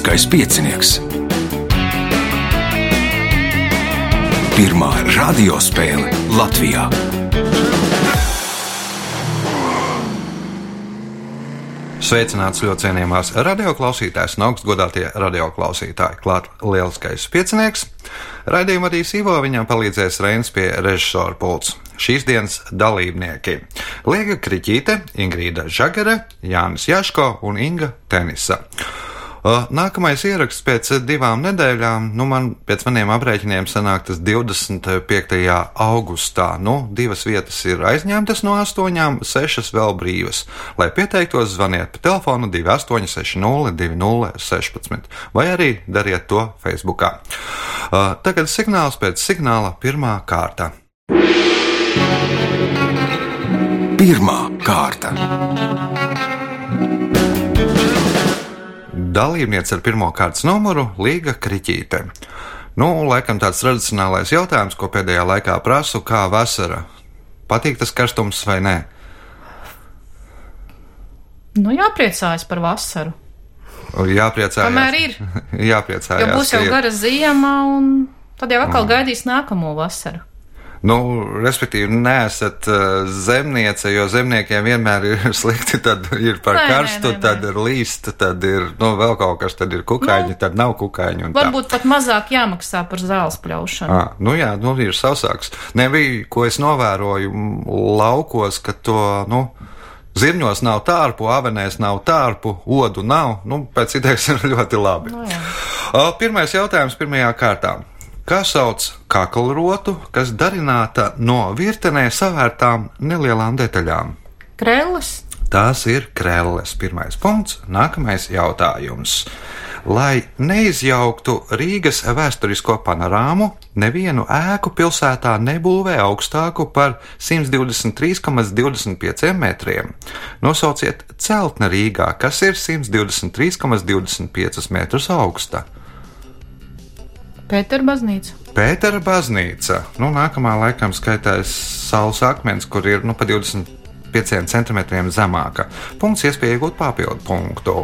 Lieliskais piecinieks. Pirmā radiospēle Latvijā. Sveicināts ļoti cienījamās radioklausītājas un augstgadātie radioklausītāji. Klāt lieliskais piecinieks. Raidījumu vadīs Ivo, viņam palīdzēs Reins pie režisora pults. Šīs dienas dalībnieki - Liega Kriķīte, Ingrīda Žagare, Jānis Jaško un Inga Tenisa. Uh, nākamais ieraksts pēc divām nedēļām, nu, man pēc maniem aprēķiniem sanāk tas 25. augustā. Nu, divas vietas ir aizņemtas no astoņām, sešas vēl brīvas. Lai pieteiktos, zvaniet pa telefonu 2860 2016 vai arī dariet to Facebookā. Uh, tagad signāls pēc signāla pirmā kārta. Pirmā kārta. Dalībniece ar pirmā kārtas numuru - Līga Kriķīte. Nu, laikam tāds tradicionālais jautājums, ko pēdējā laikā prasu, kā vasara. Patīk tas karstums vai nē? Nu, jāpriecājas par vasaru. Jāpriecājas. Kamēr ir. Jāpriecājas. Jo būs jau gara ziema, un tad jau atkal gaidīs nākamo vasaru. Nu, respektīvi, neesat uh, zemniece, jo zemniekiem vienmēr ir slikti. Tad ir par Nē, karstu, nē, nē. tad ir līst, tad ir nu, vēl kaut kas, tad ir kukaiņi, Nu, tad nav kukaiņi. un tā. Varbūt pat mazāk jāmaksā par zāles pļaušanu. À, nu jā, nu ir sausāks. Nebija, ko es novēroju laukos, ka to, nu, zirņos nav tārpu, avenēs nav tārpu, odu nav. Nu, pēc idejas ir ļoti labi. Nu, jā. Pirmais jautājums pirmajā kārtā. Kā sauc kaklrotu, kas darināta no virtenē savērtām nelielām detaļām? Krēlis, Tās ir krēles. Pirmais punkts. Nākamais jautājums. Lai neizjauktu Rīgas vēsturisko panorāmu, nevienu ēku pilsētā nebūvē augstāku par 123,25 metriem. Nosauciet celtni Rīgā, kas ir 123,25 metrus augsta. Pētera baznīca. Pētera baznīca. Nu, nākamā laikam skaitās saules akmens, kur ir nu, pa 25 centimetriem zemāka. Punkts iespēja iegūt papildu punktu.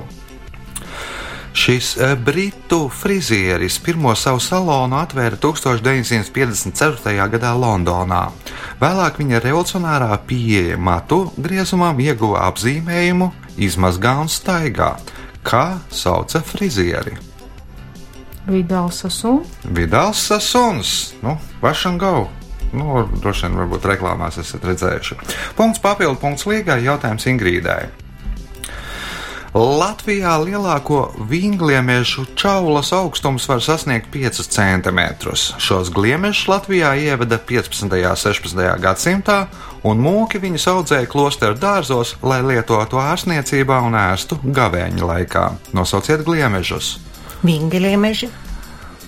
Šis eh, britu frizieris pirmo savu salonu atvēra 1954. gadā Londonā. Vēlāk viņa revolucionārā pieeja matu griezumam ieguva apzīmējumu izmazgā un staigā. Kā sauca frizieri? Vidāls Sasūns. Vidāls Sasuns, nu, Vašan Gau. Nu, droši vien, varbūt reklāmās esat redzējuši. Punkts papildu punkts līgai jautājums Ingrīdai. Latvijā lielāko vingliemežu čaulas augstums var sasniegt 5 cm. Šos gliemešus Latvijā ievada 15. un 16. gadsimtā, un mūki viņus audzēja klosteru dārzos, lai lietotu ārstniecībā un ēstu gavēņa laikā. Nosauciet gliemežus! Vingeliemeži,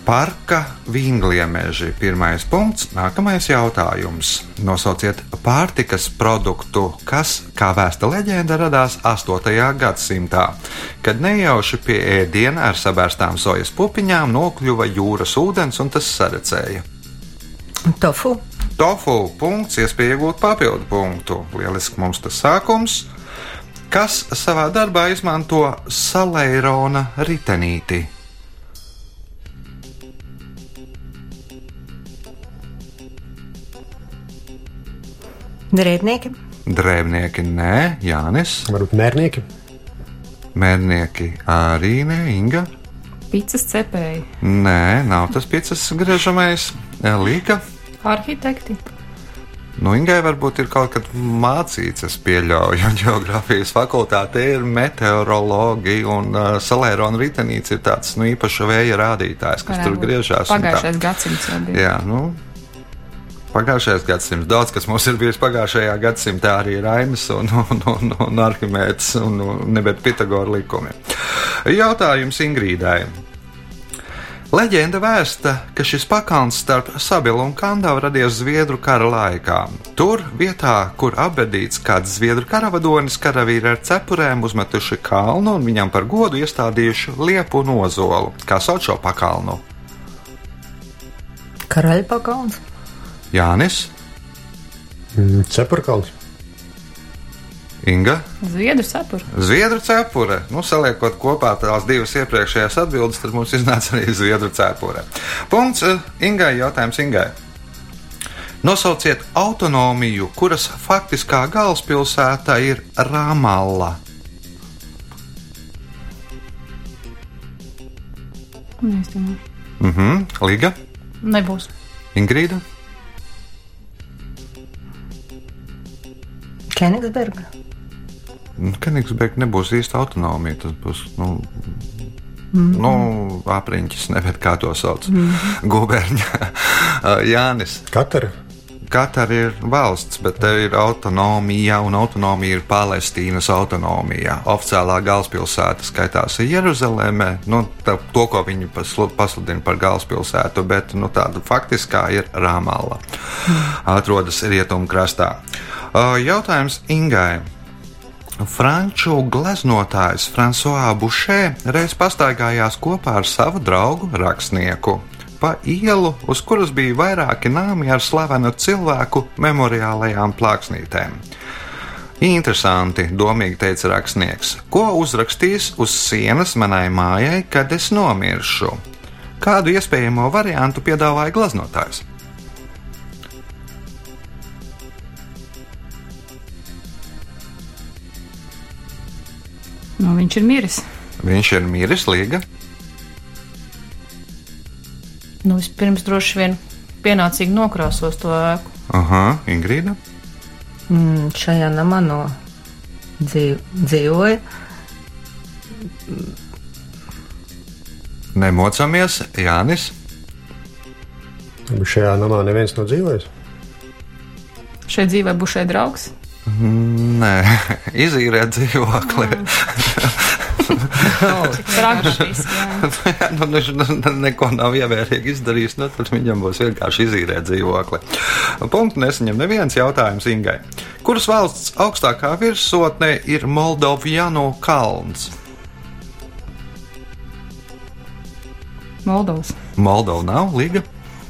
Parka vingliemeži. Pirmais punkts, nākamais jautājums. Nosauciet pārtikas produktu, kas, kā vēsta leģenda, radās 8. gadsimtā, kad nejauši pie ēdiena ar sabērstām sojas pupiņām nokļuva jūras ūdens un tas sarecēja. tofu, Tofu punkts, iespēja iegūt papildu punktu. Lieliski mums tas sākums. Kas savā darbā izmanto saleirona ritenīti? Drēbnieki, Drēbnieki nē, Jānis, Varbūt mērnieki. mērnieki arī nē, Inga. Pīcis cepēji. Nē, nav tas piecas griežamais, Līga. Arhitekti. Nu, Ingai varbūt ir kaut kad mācīts, es pieļauju, un geogrāfijas fakultāte ir meteorologi, un uh, salērona ritenīts ir tāds nu, īpašs vēja rādītājs, kas tur griežās. un tā. Pagājušais gadsimts jau bija. Jā, nu, pagājušais gadsimts. Daudz kas mums ir bijis pagājušajā gadsimtā, arī Rainis un, un, un, un Arhimēds un, un Pitagora likumi. Jautājums Ingrīdai. Leģenda vēsta, ka šis pakalns starp Sabilu un Kandavu radies Zviedru kara laikā. Tur, vietā, kur apbedīts kāds Zviedru karavadonis, karavīri ar cepurēm uzmetuši kalnu un viņam par godu iestādījuši liepu nozolu. Kā sauc šo pakalnu? karaļpakalns, Jānis, Mm, Cepurkals. Inga. Zviedru cepura. Zviedru cepure. Nu, saliekot kopā tās divas iepriekšējās atbildes, tad mums iznāca arī zviedru cepure. Punkts eh, Ingai. Jautājums Ingai. Nosauciet autonomiju, kuras faktiskā galvaspilsēta ir Ramalla. Nezinu. Mhm, Liga, Nebūs. Ingrīda, Kenigsberga. Kenigsberga nebūs īsta autonomija. Tas būs nu, mm. nu, apriņķis, nevis kā to sauc. Mm. Guberņa Jānis. Katra Katra ir valsts, bet te ir autonomija, un autonomija ir Palestīnas autonomija. Oficiālā galvaspilsēta skaitās Jeruzalemē, nu, tā, to, ko viņi paslu- pasludina par galvaspilsētu, bet nu, tāda faktiskā ir Rāmala. Atrodas rietumkrastā. Jautājums Ingai. Franču gleznotājs François Bušē reiz pastaigājās kopā ar savu draugu rakstnieku pa ielu, uz kuras bija vairāki nāmi ar slavenu cilvēku memoriālajām plāksnītēm. Interesanti, domīgi teica rakstnieks, ko uzrakstīs uz sienas manai mājai, kad es nomiršu. Kādu iespējamo variantu piedāvāja glaznotājs? Nu, viņš ir miris. Viņš ir miris, Līga. Nu, vispirms droši vien pienācīgi nokrāsos to ēku. Aha, Ingrīda. Mm, šajā namā no dzīv, dzīvoja. Nemocamies, Jānis. šajā namā neviens nav dzīvojis. Šeit dzīvē būs šeit draugs. Nē, izīrēt dzīvokli. Praktiski. Jā. Jā, nu, viņš nu, neko nav ievērīgi izdarījis, nu, tad viņam būs vienkārši izīrēt dzīvokli. Punktu nesaņem neviens jautājums Ingai. Kuras valsts augstākā virsotnē ir Moldovjanu kalns? Moldovas. Moldova nav līga.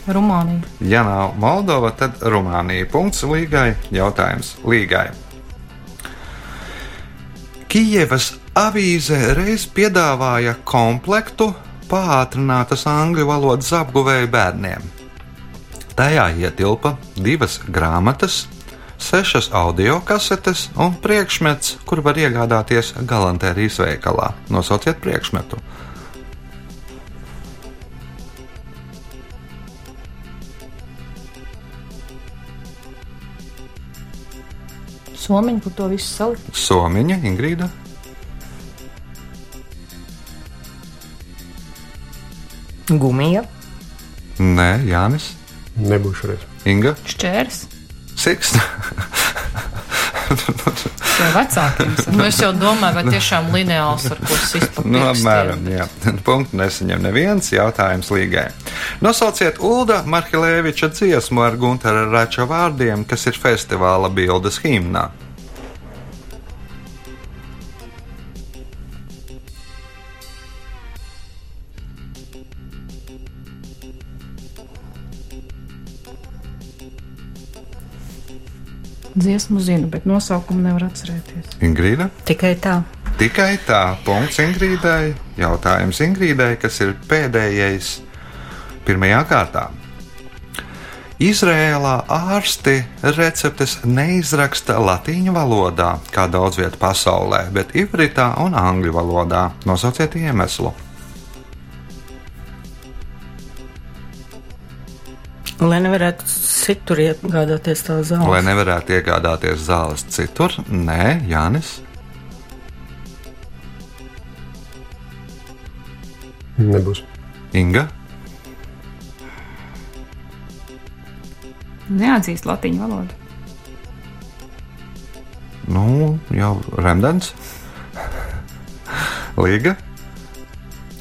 Rumānija. Ja nav Moldova, tad Rumānija. Punkts līgai. Jautājums līgai. Kijevas avīze reiz piedāvāja komplektu pātrinātas angļu valodas apguvēju bērniem. Tajā ietilpa divas grāmatas, sešas audio kasetes un priekšmets, kur var iegādāties galantērijas veikalā. Nosauciet priekšmetu. Somiņi, kur to visu salikt. Somiņa, Ingrīda. Gumija. Nē, Jānis, Nebūšu reiz. Inga, Šķērs. Siks. Vai vecākiem? nu, es jau domāju, vai tiešām lineāls ar ko pa Nu, apmēram, jā. Punktu nesaņem neviens jautājums līgai. Nosauciet Ulda Marhilēviča dziesmu ar Guntera Rača vārdiem, kas ir festivāla bildes himnā. Dziesmu zinu, bet nosaukumu nevar atcerēties. Ingrīda? Tikai tā. Tikai tā, punkts Ingrīdai. Jautājums Ingrīdai, kas ir pēdējais pirmajā kārtā. Izrēlā ārsti receptes neizraksta latīņu valodā, kā daudz vietā pasaulē, bet ivritā un angļu valodā. Nosauciet iemeslu. Lai nevarētu citur iegādāties tā Lai zāle. nevarētu iegādāties zāles citur, nē, Jānis. Nebūs. Inga. Neatzīst latīņu valodu. Nu, jau Remdens. Līga.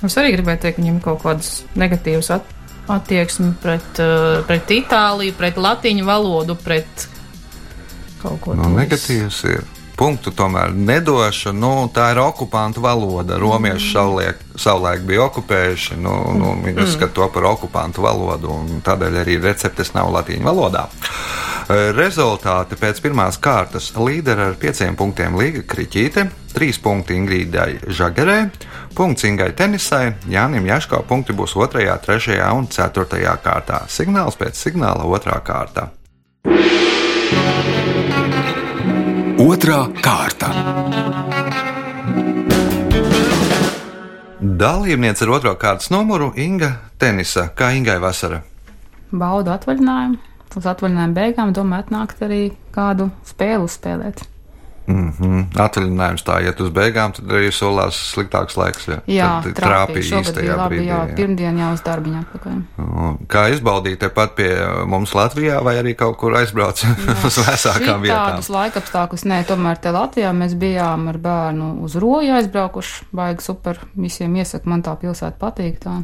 Es arī gribēju teikt, ka viņam ir kaut kādas negatīvas at attieksme pret, uh, pret Itāliju, pret latīņu valodu, pret kaut ko Nu, tādu. negatīvs ir. Punktu tomēr nedošu. Nu, tā ir okupantu valoda. Romieši savulaik, savulaik bija okupējuši. Nu, nu, viņi uzskata to par okupantu valodu, un tādēļ arī receptes nav latīņu valodā. Rezultāti pēc pirmās kārtas līdera ar pieciem punktiem Līga Kriķīte, trīs punkti Ingrīdai Žagarē, punkts Ingai Tenisai, Jānim Jaškā punkti būs 2, 3 un 4 kārtā. Signāls pēc signāla 2. kārtā. Otra kārta. Dalībniece ar otro kārtas numuru Inga Tenisa. Kā Ingai vasara? Baudu atvaļinājumu. Uz atvaļinājuma beigām domāju atnākt arī kādu spēli uzspēlēt. Mm -hmm. Atvaļinājums tā, ja uz beigām, tad arī solās sliktāks laiks. Ja? Jā, tad trāpīja. Īstajā labi, brīdī, jā, pirmdien jau uz darbiņu atpakaļ. Kā izbaudīt tepat pie mums Latvijā, vai arī kaut kur aizbraukt uz vēsākām vietām? Tādus laikapstākļus, nē, tomēr te Latvijā mēs bijām ar bērnu uz roju aizbraukuši. Baigi super, visiem iesaka, man tā pilsēta patīk. Tā.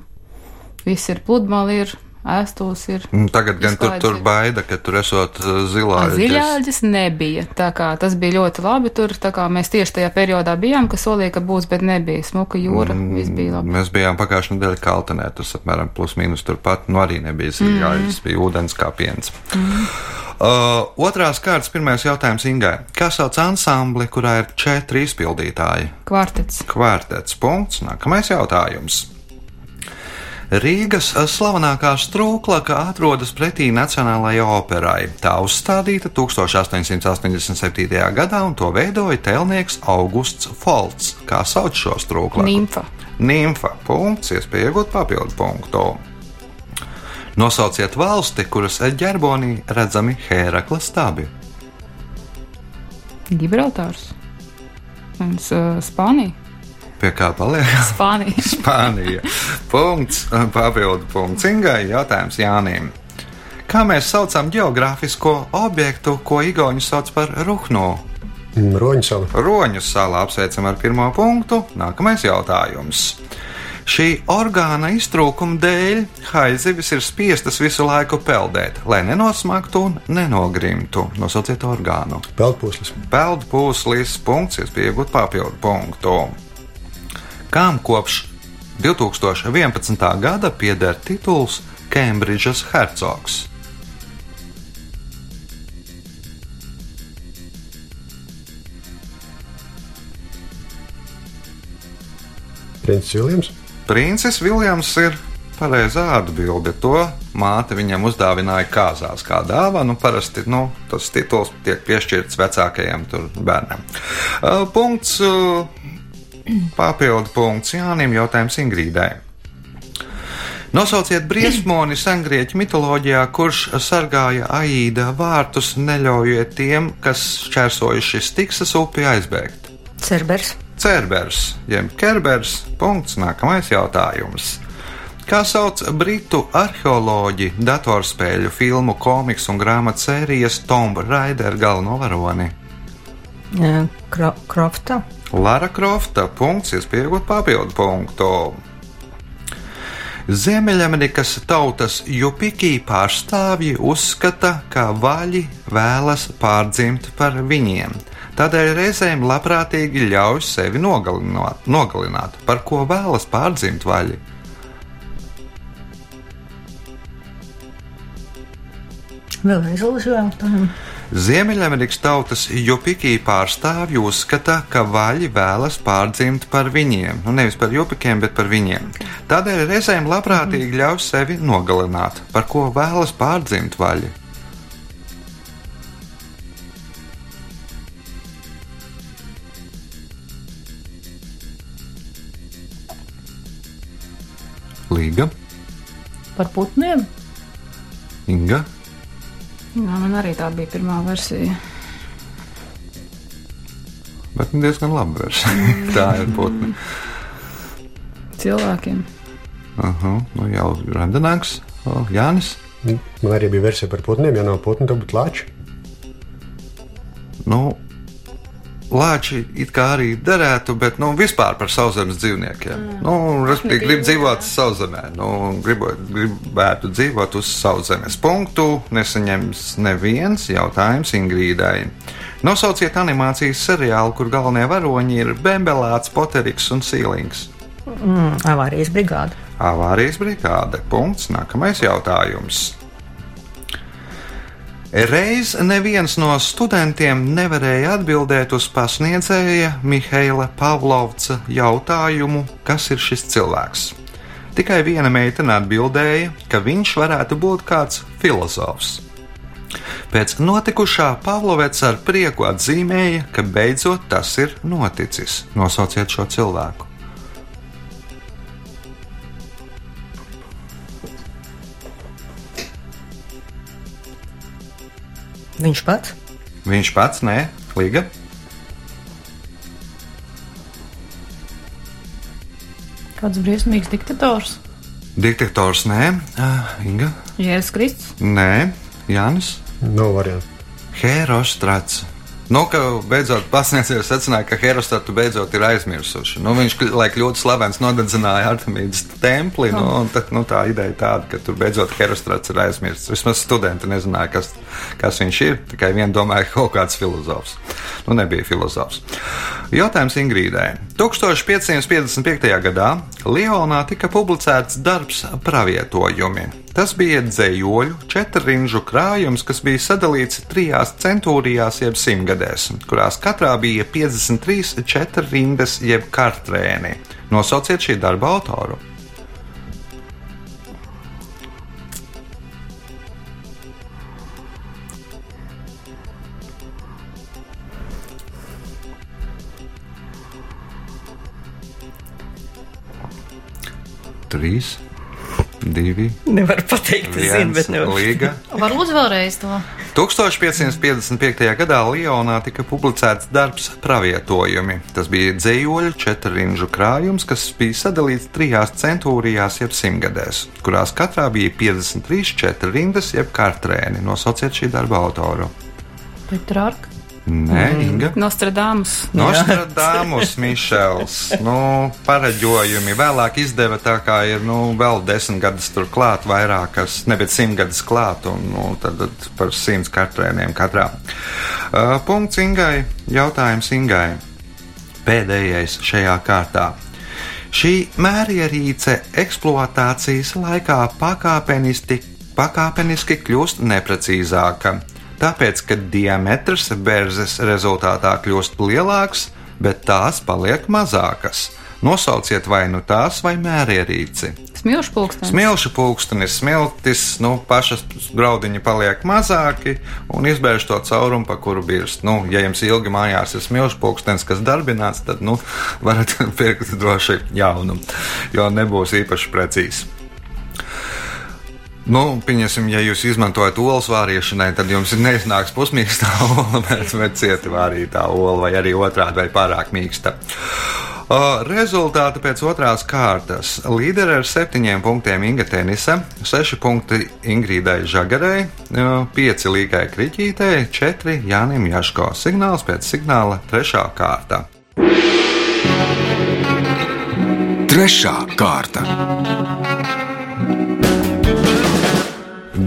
Viss ir pludmali, ir ēstos, ir. Nu, Tagad gan tur, tur baida, ka tur esot uh, zilā. Ziļāģis nebija. Tā kā tas bija ļoti labi tur. Tā kā mēs tieši tajā periodā bijām, kas solīja, ka būs, bet nebija. Smuka jūra, mm, viss bija labi. Mēs bijām pagājušajā nedēļā Kaltenē, tas apmēram plus mīnus turpat, nu arī nebija ziļāģis, mm. bija ūdens kā piens. Mm. Uh, otrās kārtas pirmais jautājums Ingai. Kā sauc ansambli, kurā ir četri izpildītāji? Kvartets. Kvartets punkts. Nākamais jautājums. Rīgas slavenākā strūklaka atrodas pretī Nacionālajai operai. Tā uzstādīta 1887. gadā un to veidoja tēlnieks Augusts Folts. Kā sauc šo strūklaku? Nimfa. Nimfa. Punkts, iespēja iegūt papildu punktu. Nosauciet valsti, kuras ģerbonī redzami Hērakla stabi. Gibraltārs. Un uh, Spānija. Pie kā paliek? Spānija. Spānija. Punkts, papildu punkts Ingai. Jautājums Jānim. Kā mēs saucam geogrāfisko objektu, ko Igauni sauc par Ruhnu? Mm, Roņu sala. Roņu salā apsveicam ar pirmo punktu. Nākamais jautājums. Šī orgāna iztrūkuma dēļ haizivis ir spiestas visu laiku peldēt, lai nenosmaktu un nenogrimtu. Nosauciet orgānu. Peldpūslis. Peldu pūslis, punkts, iespēja iegūt papildu punktu. Kam kopš 2011. gada pieder tituls Kembridžas hercogs? Princis Viljams. Princis Viljams ir pareizā atbilde. To māte viņam uzdāvināja kāzās kā dāvanu. Parasti nu, tas tituls tiek piešķirts vecākajam bērnam. Uh, punkts, uh, papildu punkts Jānim, jautājums Ingrīdai. Nosauciet briesmoni sengrieķu mitoloģijā, kurš sargāja Aīda vārtus, neļaujot tiem, kas šķērsojuši Stiksas upi aizbēgt. Cerbers. Cerbers, jeb Kerbers. Punkts. Nākamais jautājums. Kā sauc britu arheoloģi datorspēļu, filmu, komiksu un grāmatu sērijas Tomb Raider galveno varoni? Kro Krofta. Lara Krofta. Punkts, iespējot papildu punktu. Ziemeļamerikas tautas Jupikī pārstāvji uzskata, ka vaļi vēlas pārdzimt par viņiem. Tādēļ reizēm labprātīgi ļauj sevi nogalināt, nogalināt. Par ko vēlas pārdzimt vaļi? Vēlreiz jautājumu. Ziemeļamerikas tautas Jupikī pārstāvji uzskata, ka vaļi vēlas pārdzimt par viņiem. Nu, nevis par jupikiem, bet par viņiem. Tādēļ reizēm labprātīgi ļauj sevi nogalināt. Par ko vēlas pārdzimt vaļi? Līga, Par putniem? Inga, Jā, man arī tā bija pirmā versija. bet nu diezgan labi versija. Tā ir putni. Cilvēkiem. Aha, nu jau randenāks, o, Jānis. Man arī bija versija par putniem. Ja nav putni, tad būtu lāči. Nu, Lāči it kā arī derētu, bet nu, vispār par sauszemes dzīvniekiem. Mm. Nu, respektīvi, grib dzīvot sauszemē, nu, gribu, gribētu dzīvot uz sauszemes. Punktu nesaņems neviens jautājums Ingrīdai. Nosauciet animācijas seriālu, kur galvenie varoņi ir Bembelāts, Poteriks un Sīlings. Mm, avārijas brigāde. Avārijas brigāde. Punkts. Nākamais jautājums. Reiz neviens no studentiem nevarēja atbildēt uz pasniedzēja Mihaila Pavlovca jautājumu, kas ir šis cilvēks. Tikai viena meitene atbildēja, ka viņš varētu būt kāds filozofs. Pēc notikušā Pavlovets ar prieku atzīmēja, ka beidzot tas ir noticis. Nosauciet šo cilvēku. Viņš pats? Viņš pats, nē, Liga. Kāds briesmīgs diktators? Diktators, nē, uh, Inga. Jēzus Kristus. Nē, Jānis. Nav variantu. Herostrats. Nu, ka beidzot pasniedzējs secināja, ka Herostratu beidzot ir aizmirsuši. Nu, viņš, lai kļūtu slavens, nodedzināja Artemīdas templi. Nu, un tad, nu, tā ideja tāda, ka tur beidzot Herostrats ir aizmirsts. Vismaz studenti nezināja, kas, kas viņš ir. Tikai viena domāja, ka kaut kāds filozofs. Nu, nebija filozofs. Jautājums Ingrīdai. 1555. gadā Lionā tika publicēts darbs Pravietojumi. Tas bija dzējoļu četrrinžu krājums, kas bija sadalīts trijās centūrijās, jeb simtgadēs, kurās katrā bija 53 četrrindas jeb kartrēni. Nosauciet šī darba autoru. Trīs, divi, Nevar pateikt, es zinu, bet nevar. Līga. Var lūdzu vēlreiz to? 1555. gadā Lionā tika publicēts darbs Pravietojumi. Tas bija dzējoļu četrrinžu krājums, kas bija sadalīts trijās centūrijās, jeb simtgadēs, kurās katrā bija 53 četrrindas, jeb kartrēni. Nosauciet šī darba autoru. Petrārka. Nē, Inga. Nostradamus. Nostradamus, Mišels. Nu, pareģojumi vēlāk izdeva tā, kā ir nu, vēl desmit gadus tur klāt, vairākas, ne bet simt gadus klāt, un nu, tad, tad par simts kartrēniem katrā. Uh, punkts Ingai, jautājums Ingai. Pēdējais šajā kārtā. Šī mērierīce eksploatācijas laikā pakāpeniski, pakāpeniski kļūst neprecīzāka. Tāpēc, ka diametrs bērzes rezultātā kļūst lielāks, bet tās paliek mazākas. Nosauciet vai nu tās, vai mērierīci. Smilšu pulkstenis. Smilšu pulkstenis, smiltis, nu, pašas graudiņi paliek mazāki un izbēž to caurumu, pa kuru birst. Nu, ja jums ilgi mājās ir smilšu pulkstenis, kas darbināts, tad, nu, varat pirkt droši jaunu, jo nebūs īpaši precīzi. Nu, pieņemsim, ja jūs izmantojat olas vārīšanai, tad jums neiznāks pusmīkstā ola, bet, bet cieti vārītā ola, vai arī otrādi, vai pārāk mīksta. Uh, Rezultāti pēc otrās kārtas. Līderi ar septiņiem punktiem Inga Tenisa, seši punkti Ingrīdai Žagarai, uh, pieci Līgai Kriķītei, četri Jānim Jaško. Signāls pēc signāla trešā kārta. Trešā kārta.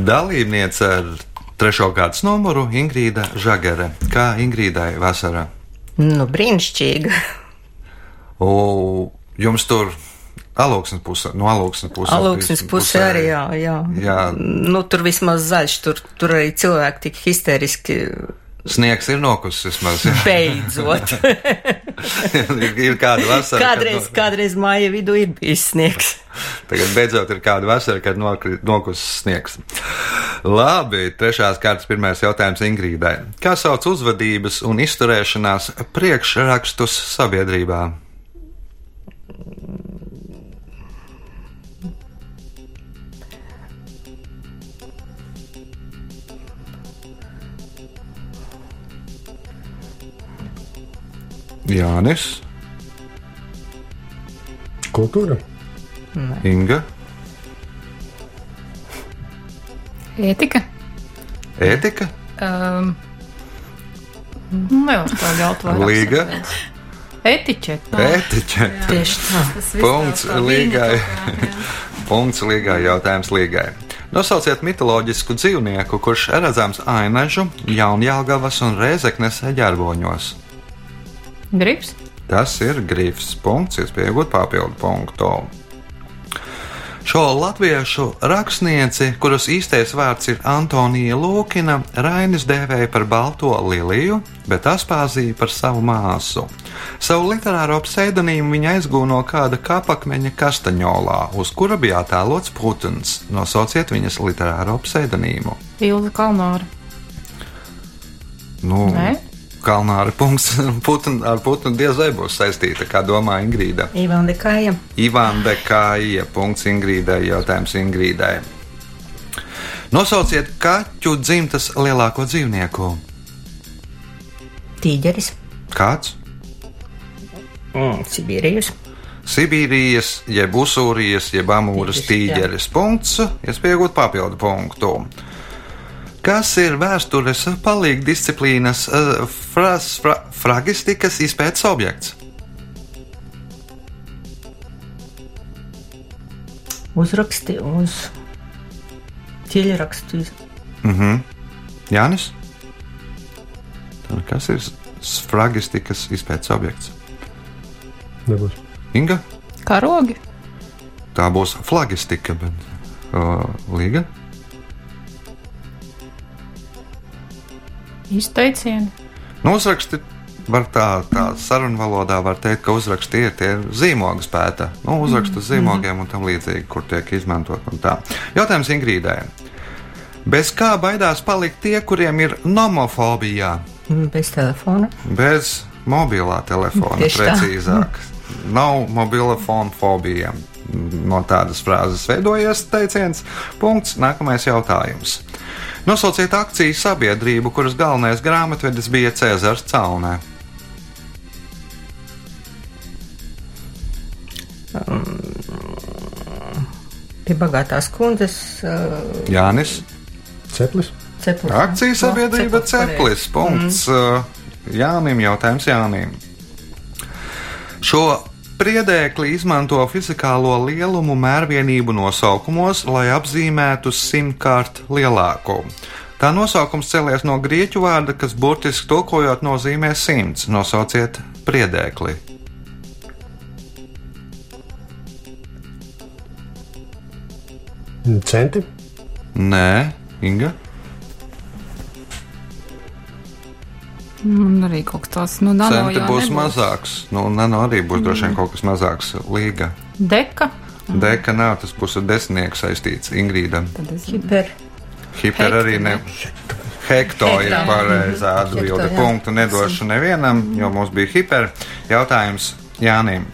Dalībniece ar trešo kārtas numuru Ingrīda Žagare. Kā Ingrīdai vasarā? Nu, brīnišķīgi. O, jums tur alūksnes pusē, no alūksnes puses. Alūksnes pusē arī, jā, jā. Jā. Nu, tur vismaz zaļš, tur, tur arī cilvēki tik histēriski Sniegs ir nokusis vismaz. jā. beidzot. ir, ir kāda vasara. kad kādreiz, kādreiz māja vidū ir bijis sniegs. Tagad beidzot ir kāda vasara, kad nokusis sniegs. Labi, trešās kārtas pirmais jautājums Ingrīdai. Kā sauc uzvedības un izturēšanās priekšrakstus sabiedrībā? Jānis, Kultūra. Inga, Ētika. ētika, Um, ļaut vairāk. Līga. Etiķete. ētiķe. Tieši tā. Punkts līgai. Punkts līgai, jautājums līgai. Nosauciet mitoloģisku dzīvnieku, kurš redzams Ainažu, Jaunjēlgavas un Rēzeknes ģerboņos. Grips. Tas ir grifs punkts, iespēja iegūt papildu punktu. Šo latviešu rakstnieci, kuras īstais vārds ir Antonija Lūkina, Rainis dēvēja par balto liliju, bet Aspāzija par savu māsu. Savu literāro pseidonīmu viņa aizgūna no kāda kapakmeņa kastaņolā, uz kura bija attēlots Putins. Nosauciet viņas literāro pseidonīmu. Ilga Kalnāra. Nu, Nē? Kalnāra punkts Putin, ar Putinu diez vai būs saistīta, kā domā Ingrīda. Ivanda Kāja. Ivan Dekāja, punkts Ingrīdai, jautājums Ingrīdai. Nosauciet kaķu dzimtas lielāko dzīvnieku. Tīģeris. Kāds? Mm, Sibīrijas. Sibīrijas, jeb Usūrijas, jeb Amūras Tīģeris, tīģeris. Punkts, iespējot papildu punktu. Kas ir vēstures palīga disciplīnas uh, fras, fra, fragistikas izpētes objekts? Uzraksti uz ceļrakstu. Mhm. Jānis? Tad kas ir fragistikas izpētes objekts? Nebūs. Inga? Karogi. Tā būs flagistika, bet uh, līga. Izteicieni. Nu, uzraksti var tā, tā sarunu valodā var teikt, ka uzraksti ir tie zīmogi spēta. Nu, uzrakstu uz zīmogiem un tam līdzīgi, kur tiek izmantot un tā. Jautājums Ingrīdai. Bez kā baidās palikt tie, kuriem ir nomofobija? Mm, Bez telefona. Bez mobilā telefona, Tieši tā. precīzāk. Nav mobila fona fobija. No tādas frāzes veidojies teiciens. Punkts. Nākamais jautājums. Nosauciet akciju sabiedrību, kuras galvenais grāmatvedis bija Cēzars Caunē. Pie bagātās kundzes. Uh, Jānis. Ceplis. ceplis. Akciju sabiedrība No, Ceplis. Punkts. Mm. Jānim jautājums Jānim. Šo priedēkli izmanto fizikālo lielumu mērvienību nosaukumos, lai apzīmētu simtkārt lielāko. Tā nosaukums cēlies no grieķu vārda, kas burtiski tulkojot nozīmē simts. Nosauciet priedēkli. Centi. Nē, Inga. Un arī kaut kas tāds - nu, nano Centi būs nebūs. mazāks. Nu, nano arī būs droši vien kaut kas mazāks. Līga. Deka. Deka nav, tas būs ar desmitnieku saistīts. Ingrīda. Tad es Hiper. Hiper arī ne. Hekto ir pareizā atbilde. Punktu nedošu nevienam, jo mums bija hiper. Jautājums Jānim.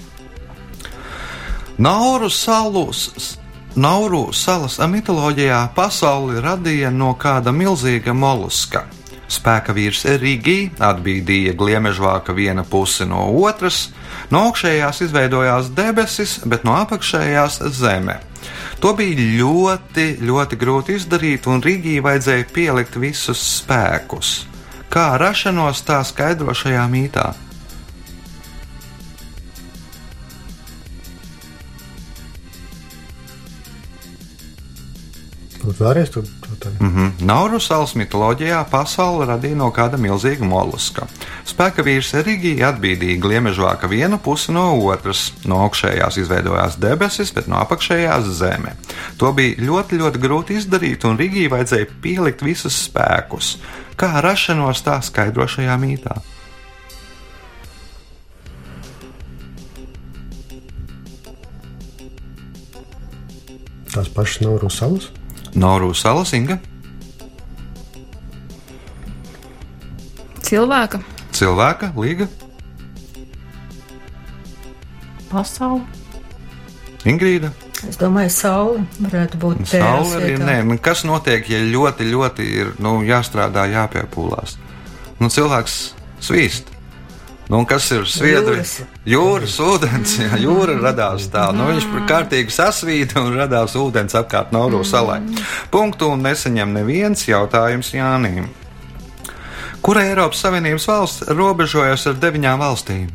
Nauru salus. Nauru salas mitoloģijā pasauli radīja no kāda milzīga moluska. Spēka vīrs Rīgī atbīdīja gliemežvāka viena puse no otras, no augšējās izveidojās debesis, bet no apakšējās zeme. To bija ļoti, ļoti grūti izdarīt, un Rīgī vajadzēja pielikt visus spēkus. Kā rašanos tā skaidro šajā mītā? Lūdzu, vēlreiz to jautājumu. Mm -hmm. Nauru salas mitoloģijā pasauli radīja no kāda milzīga moluska. Spēka vīrs Rīgī atbīdīja gliemežvāka vienu pusi no otras. No augšējās izveidojās debesis, bet no apakšējās zeme. To bija ļoti, ļoti grūti izdarīt, un Rīgī vajadzēja pielikt visus spēkus. Kā rašanos tā skaidro šajā mītā? Tās pašas nav Rusalas. Nauru salas Inga, Cilvēka. cilvēka līga, Pasaule. Ingrīda. Es domāju, saule varētu būt Saule arī nē. Nu, Kas notiek, ja ļoti, ļoti ir nu, jāstrādā, jāpiepūlās? Nu, cilvēks svīst. Nu, kas ir sviedri? Jūras. Ūdens, jā, jūra radās tā. Nu, viņš par kārtīgi sasvīta un radās ūdens apkārt Nauru salai. Punktu un nesaņem neviens jautājums Jānim. Kura Eiropas Savienības valsts robežojas ar deviņām valstīm?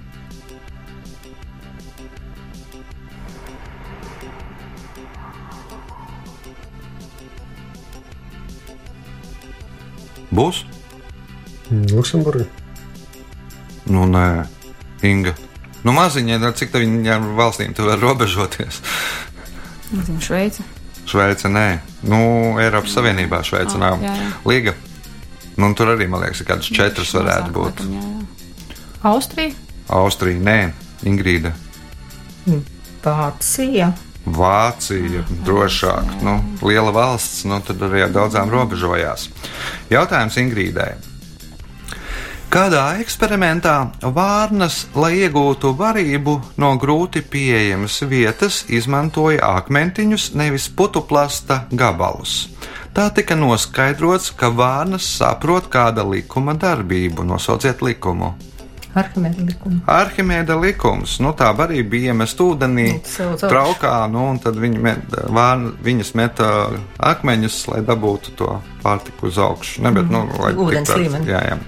Būs? Luksemburga. Nu, nē, Inga. Nu, maziņā, nu, cik tā viņiem valstīm tur var robežoties? Nezinu, Šveice. Šveice nē. Nu, Eiropas Savienībā Šveice Ah, nav. jā, jā. Liga. Nu, tur arī, man liekas, kādas četras varētu būt. Austrija, Austrija, nē, Ingrīda. Vācija. Vācija drošāk, nu, liela valsts, nu, tad arī ar daudzām robežojās. Jautājums Ingrīdai. Kādā eksperimentā vārnas, lai iegūtu varību no grūti pieejamas vietas, izmantoja akmentiņus, nevis putuplasta gabalus? Tā tika noskaidrots, ka vārnas saprot kāda likuma darbību. Nosauciet likumu. Arhimēda likuma. Arhimēda likums, nu tā arī bija iemest ūdenī, Nu, traukā, nu, un tad viņi met, vār, viņas meta akmeņus, lai dabūtu to pārtiku uz augšu. Ne, bet, nu, lai Ūdens līmeni. Jā, jā.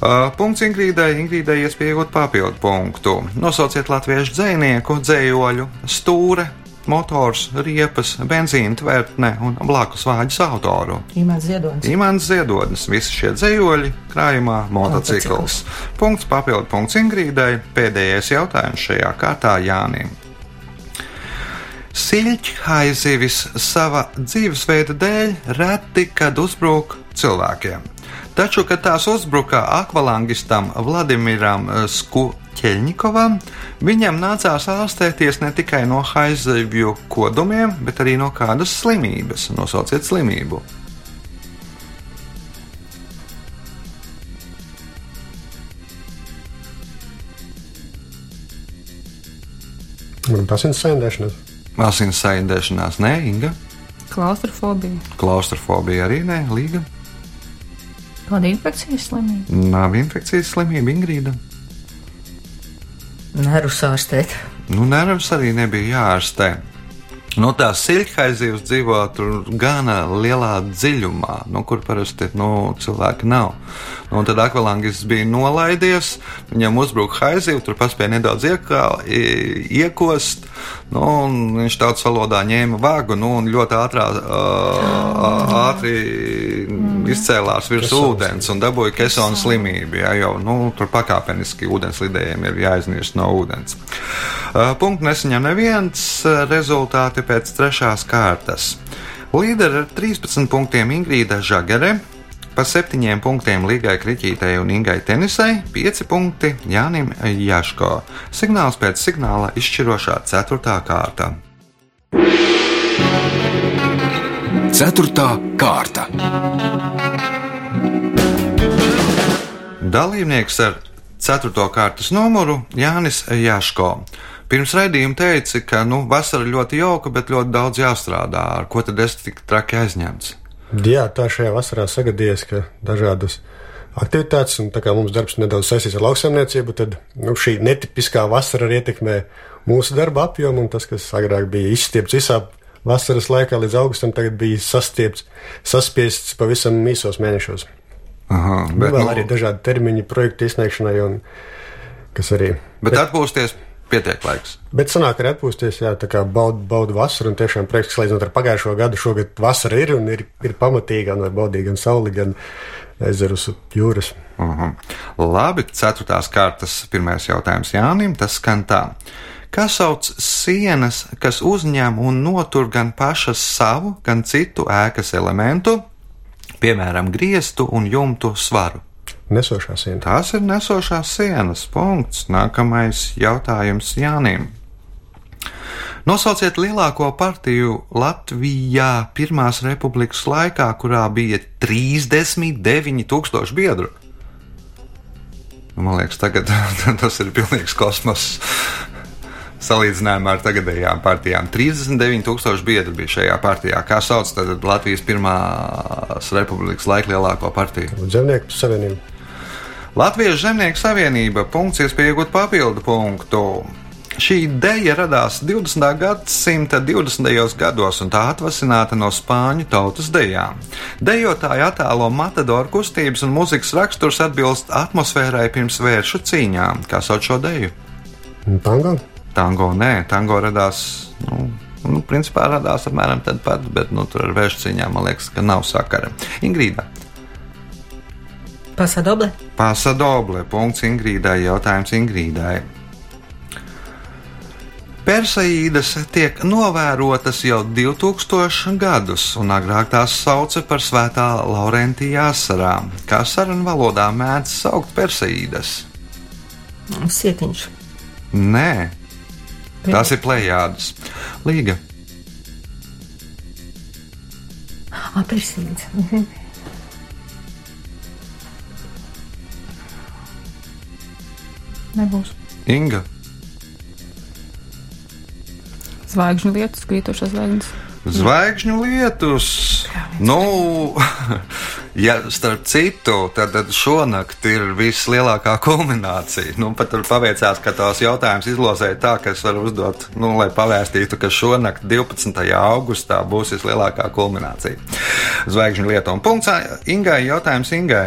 Uh, punkts Ingrīdai. Ingrīdai iespēja iegūt papildu punktu. Nosauciet latviešu dzinieku, dzējoļu, stūre, motors, riepas, benzīna tvertne un blakus vāģis autoru. Imants Ziedonis. Imants Ziedonis, visi šie dzējoļi, krājumā motocikls. Punkts papildu punkts Ingrīdai. Pēdējais jautājums šajā kārtā Jānim. Siļķhaizivis sava dzīvesveida dēļ reti kad uzbruk cilvēkiem. Taču, kad tās uzbruka akvalangistam Vladimiram Skuķeļņikovam, viņam nācās ārstēties ne tikai no haizivju kodumiem, bet arī no kādas slimības. Nosauciet slimību! Asins saindēšanās. Asins saindēšanās, nē, Inga. Klaustrofobija. Klaustrofobija arī nē, Līga. Kāda infekcijas slimība. Nav infekcijas slimība, Ingrīda. Nervus ārstēt. Nu, nervus arī nebija jāārstē. Nu, tā silthaizivs dzīvo tur gana lielā dziļumā, nu, kur parasti nu, cilvēki nav. Nu, tad akvalangis bija nolaidies, viņam uzbruka haizivu, tur paspēja nedaudz iekā, iekost. Nu, viņš tautas valodā ņēma vagu nu, un ļoti ātrā, uh, ātri izcēlās virs ūdens un dabūja kesona slimību. Jā, jo nu, tur pakāpeniski ūdenslidējiem ir jāiznīst no ūdens. Uh, Punktu nesaņem neviens rezultāti pēc trešās kārtas. Līderi ar 13 punktiem Ingrīda Žagere, pa 7 punktiem Līgai Kriķītei un Ingai Tenisai, 5 punkti Jānim Jaško. Signāls pēc signāla izšķirošā 4. kārta. Ceturtā kārta. Dalībnieks ar 4. kārtas numuru Jānis Jaško. Pirms raidījuma teica, ka nu, vasara ļoti jauka, bet ļoti daudz jāstrādā. Ar ko tad es tik traki aizņemts? Jā, tā šajā vasarā sagadījies, ka dažādas aktivitātes, un tā kā mums darbs nedaudz saistīts ar lauksaimniecību, tad nu, šī netipiskā vasara arī ietekmē mūsu darba apjomu, un tas, kas agrāk bija izstiepts visā vasaras laikā līdz augustam, tagad bija sastiepts, saspiests pavisam īsos mēnešos. Aha, Bet, bet, nu, vēl nu, arī dažādi termiņi projektu izsniegšanai, un kas arī. bet atpūsties pietiek laiks. Bet sanāk arī atpūsties, jā, tā kā baudu baud vasaru, un tiešām prieks, ka salīdzinot ar pagājušo gadu, šogad vasara ir un ir, ir pamatīga, var baudīt gan sauli, gan ezerus jūras. Uhum. Labi, ceturtās kārtas pirmais jautājums Jānim. Tas skan tā. Kā sauc sienas, kas uzņem un notur gan pašas savu, gan citu ēkas elementu, piemēram, griestu un jumtu svaru? Nesošā siena. Tās ir nesošās sienas. Punkts. Nākamais jautājums Jānim. Nosauciet lielāko partiju Latvijā Pirmās republikas laikā, kurā bija 39,000 biedru. Nu, Man liekas, tagad tas ir pilnīgs kosmos. Salīdzinājumā ar tagadējām partijām 39,000 biedru bija šajā partijā. Kā sauc tad Latvijas Pirmās republikas laika lielāko partiju? Zemnieku savienība. Latvijas Zemnieku savienība punkts iespēja iegūt papildu punktu. Šī ideja radās 20. gadsimta 20. gados, un tā atvasināta no spāņu tautas dejām. Dejotāja attēlo matadoru kustības un mūzikas raksturs atbilst atmosfērai pirms vēršu cīņām. Kā sauc šo deju? Tango. Tango nē, tango radās. Nu, Nu, principā radās apmēram tad pat, bet nu, tur ar vēršu cīņām man liekas, ka nav sakara. Ingrīda. Pasadoble. Pasadoble. Punkts Ingrīdai. Jautājums Ingrīdai. Perseīdas tiek novērotas jau 2000 gadus, un agrāk tās sauca par svētā Laurentija asarām, kā sarunu valodā mēdz saukt perseīdas. Sietiņš. Nē, tās ir plējādas. Līga. Apelsīns. Nebūs. Inga. Zvaigžņu lietus, krītošās zvaigznes. Zvaigžņu lietus. Nu, ja starp citu, tad, tad šonakt ir vislielākā kulminācija. Nu, pat tur paveicās, ka tās jautājums izlozēja tā, ka es varu uzdot, nu, lai pavēstītu, ka šonakt 12. augustā būs vislielākā kulminācija. Zvaigžņu lietu un punkts. Ingai jautājums Ingai.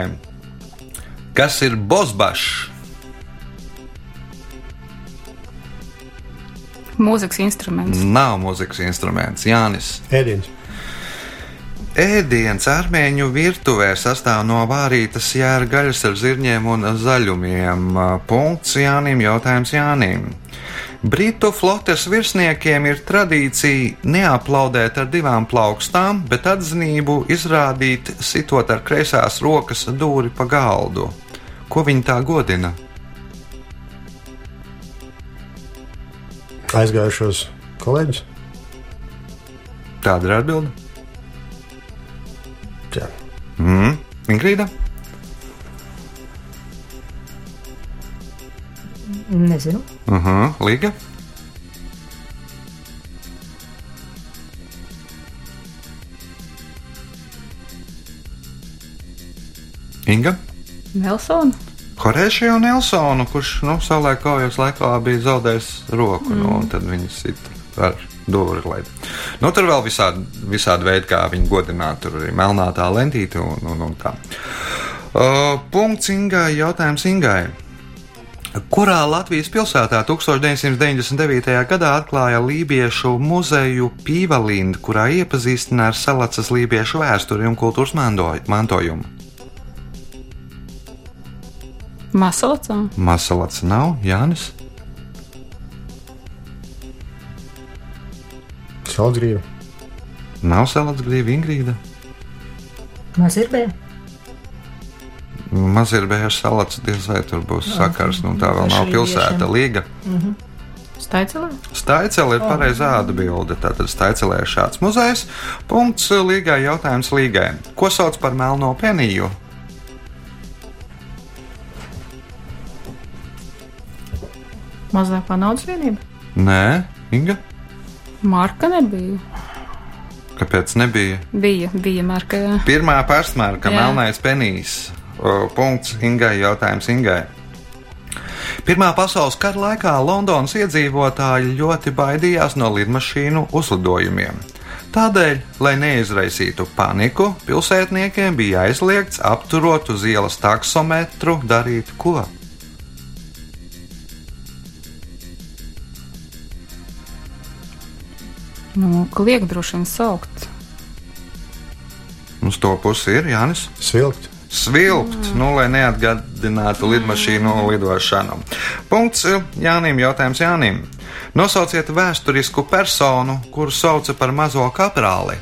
Kas ir bosbašs? Mūzikas instruments. Nav mūzikas instruments, Jānis. Ēdiens. Ēdiens armēņu virtuvē sastāv no vārītas jēra gaļas ar zirņiem un zaļumiem. Punkts Jānim, jautājums Jānim. Britu flotes virsniekiem ir tradīcija neaplaudēt ar divām plaukstām, bet atzinību izrādīt sitot ar kreisās rokas dūri pa galdu. Ko viņi tā godina? Aizgājušos kolēģus. Tāda ir atbilde. Jā. Mm. Ingrīda? Nezinu. Uh -huh. Līga? Inga? Nelsona. Horēšiju Nelsonu, kurš nu, savulaik kaujas laikā bija zaudējis roku, mm. nu, un tad viņi sit ar dūri. Lai... Nu, tur vēl visādi, visādi veidi, kā viņi godināt, tur arī melnā tā lentīte un, un, un tā. Uh, punkts Ingai, jautājums Ingai. Kurā Latvijas pilsētā 1999. gadā atklāja lībiešu muzeju Pīvalīnu, kurā iepazīstināja ar salacas lībiešu vēsturi un kultūras mantojumu? Masalacā. Masalats nav, Jānis. Saldsgrīva. Nav salats grīva Ingrīda. Mazirbē. Maz ir bērs salats, diez vai tur būs sakars. Nu, tā vēl nav pilsēta līga. Staicelē. Staicele ir pareizā atbilde. Tātad Staicelē ir šāds muzejs. Punkts līgai jautājums līgai. Ko sauc par melno peniju? Mazākā naudas vienība. Nē, Inga. Marka nebija. Kāpēc nebija? Bija, bija marka. Jā. Pirmā pārsmērka, Jā. melnais penijs. O, Punkts Ingai, jautājums Ingai. Pirmā pasaules kara laikā Londonas iedzīvotāji ļoti baidījās no lidmašīnu uzlidojumiem. Tādēļ, lai neizraisītu paniku, pilsētniekiem bija aizliegts apturot uz ielas taksometru darīt ko? Nu, kliek droši vien saukt. Uz to pusi ir Jānis. Svilkt. Svilpt, nu, lai neatgādinātu lidmašīnu lidošanu. Punkts Jānim, jautājums Jānim. Nosauciet vēsturisku personu, kuru sauca par mazo kaprāli.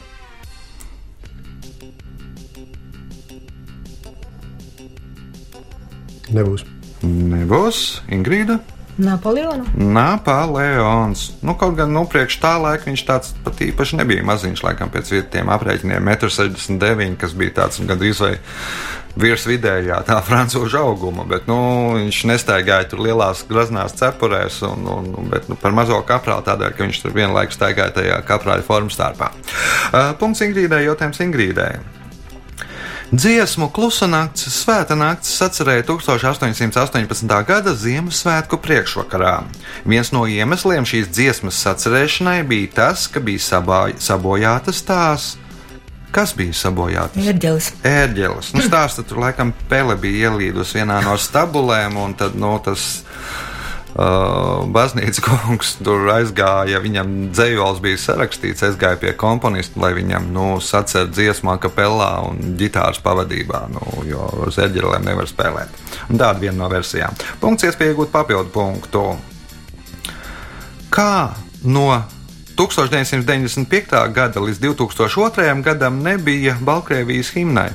Nebūs. Nebūs Ingrīda. Napoleonu. Napoleons. Nu, kaut gan nu, priekš tā laika viņš tāds pat īpaši nebija maziņš, laikam pēc vietiem aprēķiniem 1,69 m, kas bija tāds gandrīz vai virs vidējā tā frančūža auguma, bet nu, viņš nestaigāja tur lielās graznās cepurēs, un, un, bet nu, par mazo kaprālu tādēļ, ka viņš tur vienlaikus staigāja tajā kaprāļa formas starpā. Uh, punkts Ingrīdai, jautājums Ingrīdai. Dziesmu klusa nakts, svēta nakts sacerēja 1818. gada Ziemassvētku priekšvakarā. Viens no iemesliem šīs dziesmas sacerēšanai bija tas, ka bija sabāj, sabojātas tās. Kas bija sabojāts? Ērģelis. Ērģelis. Nu, stāsta, tur laikam pele bija ielīdusi vienā no stabulēm, un tad no tas. Uh, Baznīcas kungs tur aizgāja, viņam dzējols bija sarakstīts, aizgāja pie komponista, lai viņam nu, sacer dziesmu, kapelā un ģitāras pavadībā, nu, jo uz eģerēm nevar spēlēt. Un tāda viena no versijām. Punkts, iespēja iegūt papildu punktu. Kā no 1995. gada līdz 2002. gadam nebija Baltkrievijas himnai?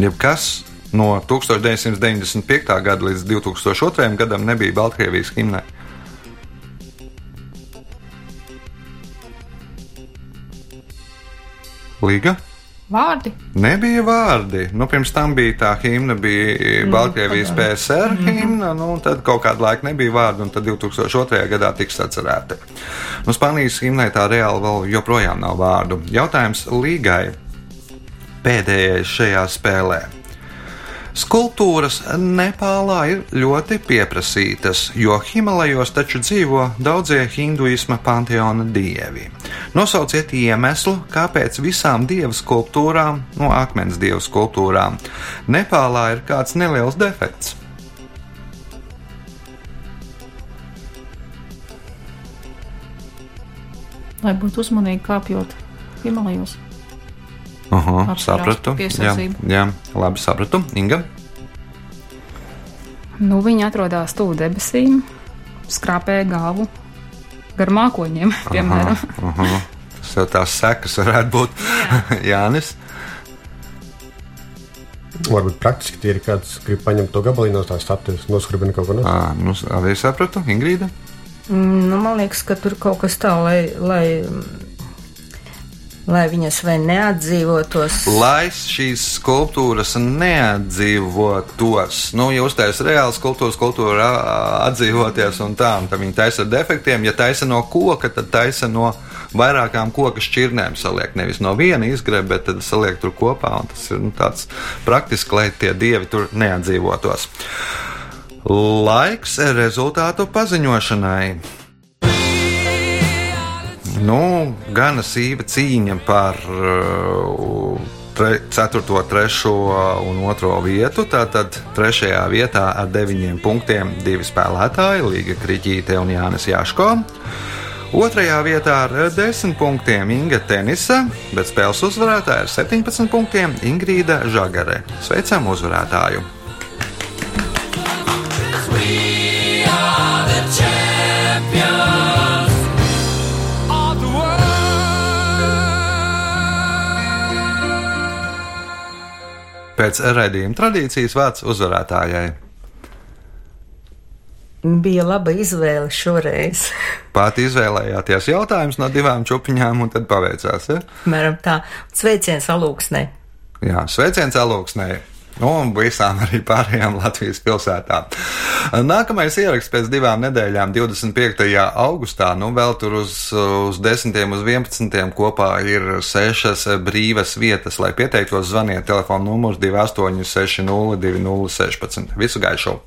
Jebkas no 1995. gada līdz 2002. gadam nebija Baltkrievijas himnai. Līga? Vārdi. Nebija vārdi. Nu, pirms tam bija tā himna, bija Baltkrievijas PSR himna, nu, un tad kaut kādu laiku nebija vārdu, un tad 2002. gadā tiks atcerēti. Nu, Spānijas himnai tā reāli vēl joprojām nav vārdu. Jautājums līgai pēdējais šajā spēlē. Skulptūras Nepālā ir ļoti pieprasītas, jo Himalajos taču dzīvo daudzie hinduisma panteona dievi. Nosauciet iemeslu, kāpēc visām dievu skulptūrām, no akmens dievu skulptūrām, Nepālā ir kāds neliels defekts. Lai būtu uzmanīgi kāpjot Himalajos. Aha, sapratu. Jā, jā, labi sapratu. Inga. Nu, viņi atrodas tuvu debesīm, skrāpē galvu gar mākoņiem, piemēram. Aha. Tas jau tās sekas varētu būt Jānis. Varbūt praktiski tie ir kāds, grib paņemt to gabaliņu no tās statujas, noskribina kaut ko no. À, nu, arī sapratu, Ingrīda. Mm, Nu, man liekas, ka tur kaut kas tā, lai, lai, lai viņas vai neatdzīvotos. Lai šīs skulptūras neatdzīvotos, nu, ja uztaisīs reāli skulptūras, skulptūra ā, atdzīvoties un tā, un tad viņi taisa ar defektiem. Ja taisa no koka, tad taisa no vairākām koka šķirnēm saliek. Nevis no viena izgreb, bet tad saliek tur kopā, un tas ir nu, tāds praktiski, lai tie dievi tur neatdzīvotos. Laiks rezultātu paziņošanai. Nu, gana sīva cīņa par uh, tre, 4, 3 un 2 vietu. Tātad 3. vietā ar 9 punktiem divi spēlētāji, Līga Kriņķīte un Jānis Jaško. Otrajā vietā ar 10 punktiem Inga Tenisa, bet spēles uzvarētāja ar 17 punktiem Ingrīda Žagare. Sveicam uzvarētāju! Pēc raidījuma tradīcijas vārds uzvarētājai. Bija laba izvēle šoreiz. Pat izvēlējāties jautājumus no divām čupiņām, un tad paveicās. Ja? Mēram tā, sveiciens alūksnē. Jā, sveiciens alūksnē. Un visām arī pārējām Latvijas pilsētām. Nākamais ieraksts pēc divām nedēļām, 25. augustā. Nu, vēl tur uz, uz 10. uz 11. kopā ir sešas brīvas vietas. Lai pieteiktos, zvaniet telefona numurs 2860 2016. Visu gaišu!